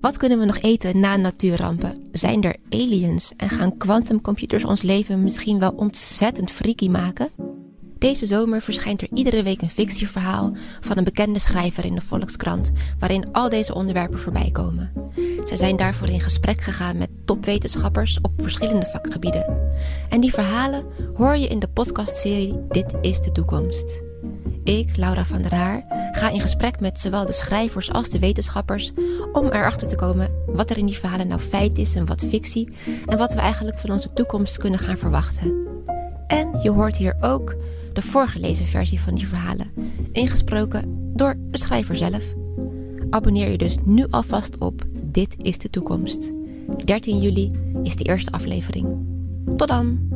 Wat kunnen we nog eten na natuurrampen? Zijn er aliens en gaan quantumcomputers ons leven misschien wel ontzettend freaky maken? Deze zomer verschijnt er iedere week een fictieverhaal van een bekende schrijver in de Volkskrant, waarin al deze onderwerpen voorbij komen. Zij zijn daarvoor in gesprek gegaan met topwetenschappers op verschillende vakgebieden. En die verhalen hoor je in de podcastserie Dit is de toekomst. Ik, Laura van der Haar, ga in gesprek met zowel de schrijvers als de wetenschappers om erachter te komen wat er in die verhalen nou feit is en wat fictie en wat we eigenlijk van onze toekomst kunnen gaan verwachten. En je hoort hier ook de voorgelezen versie van die verhalen, ingesproken door de schrijver zelf. Abonneer je dus nu alvast op Dit is de toekomst. 13 juli is de eerste aflevering. Tot dan!